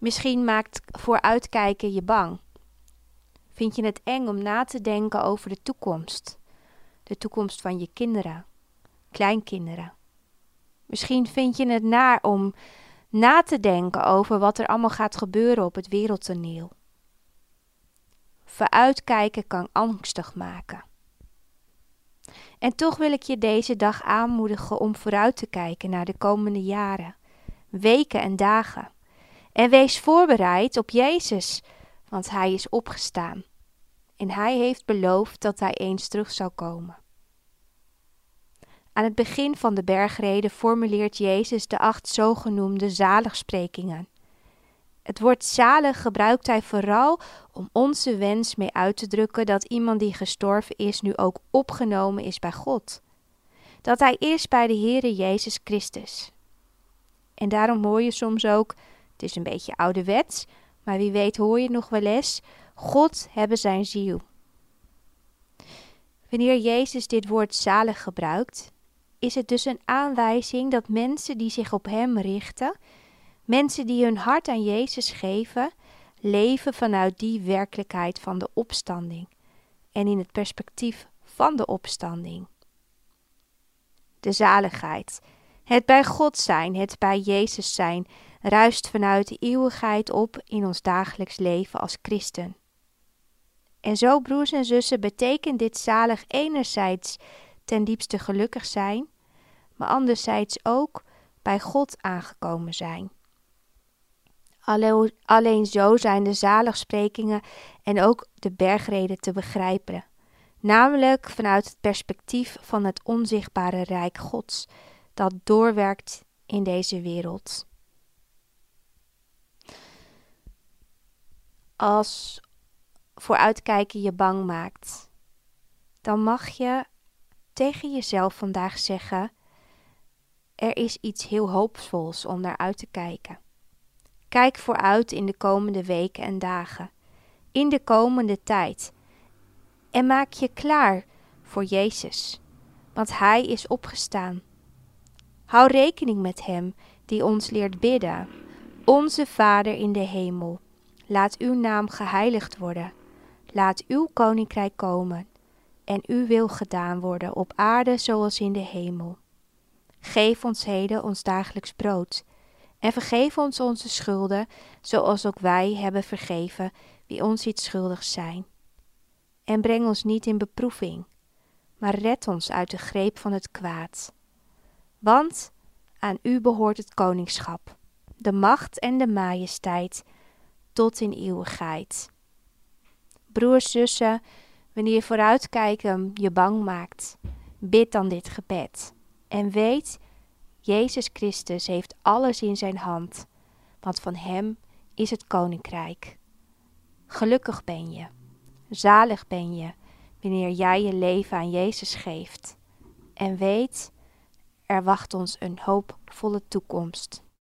Misschien maakt vooruitkijken je bang. Vind je het eng om na te denken over de toekomst? De toekomst van je kinderen, kleinkinderen. Misschien vind je het naar om na te denken over wat er allemaal gaat gebeuren op het wereldtoneel. Vooruitkijken kan angstig maken. En toch wil ik je deze dag aanmoedigen om vooruit te kijken naar de komende jaren, weken en dagen. En wees voorbereid op Jezus, want Hij is opgestaan. En Hij heeft beloofd dat Hij eens terug zou komen. Aan het begin van de bergreden formuleert Jezus de acht zogenoemde zaligsprekingen. Het woord zalig gebruikt hij vooral om onze wens mee uit te drukken dat iemand die gestorven is nu ook opgenomen is bij God. Dat hij is bij de Heere Jezus Christus. En daarom hoor je soms ook, het is een beetje ouderwets, maar wie weet hoor je nog wel eens, God hebben zijn ziel. Wanneer Jezus dit woord zalig gebruikt, is het dus een aanwijzing dat mensen die zich op Hem richten, mensen die hun hart aan Jezus geven, leven vanuit die werkelijkheid van de opstanding en in het perspectief van de opstanding. De zaligheid, het bij God zijn, het bij Jezus zijn, ruist vanuit de eeuwigheid op in ons dagelijks leven als christen. En zo, broers en zussen, betekent dit zalig enerzijds ten diepste gelukkig zijn, maar anderzijds ook bij God aangekomen zijn. Alleen, zo zijn de zaligsprekingen en ook de bergreden te begrijpen, namelijk vanuit het perspectief van het onzichtbare Rijk Gods, dat doorwerkt in deze wereld. Als vooruitkijken je bang maakt, dan mag je tegen jezelf vandaag zeggen: Er is iets heel hoopvols om naar uit te kijken. Kijk vooruit in de komende weken en dagen, in de komende tijd. En maak je klaar voor Jezus, want Hij is opgestaan. Hou rekening met Hem die ons leert bidden. Onze Vader in de hemel, laat uw naam geheiligd worden. Laat uw koninkrijk komen en uw wil gedaan worden op aarde zoals in de hemel. Geef ons heden ons dagelijks brood en vergeef ons onze schulden, zoals ook wij hebben vergeven wie ons iets schuldig zijn. En breng ons niet in beproeving, maar red ons uit de greep van het kwaad. Want aan u behoort het koningschap, de macht en de majesteit, tot in eeuwigheid. Broers, zussen, wanneer je vooruitkijken je bang maakt, bid dan dit gebed. En weet, Jezus Christus heeft alles in zijn hand, want van Hem is het koninkrijk. Gelukkig ben je, zalig ben je, wanneer jij je leven aan Jezus geeft. En weet, er wacht ons een hoopvolle toekomst.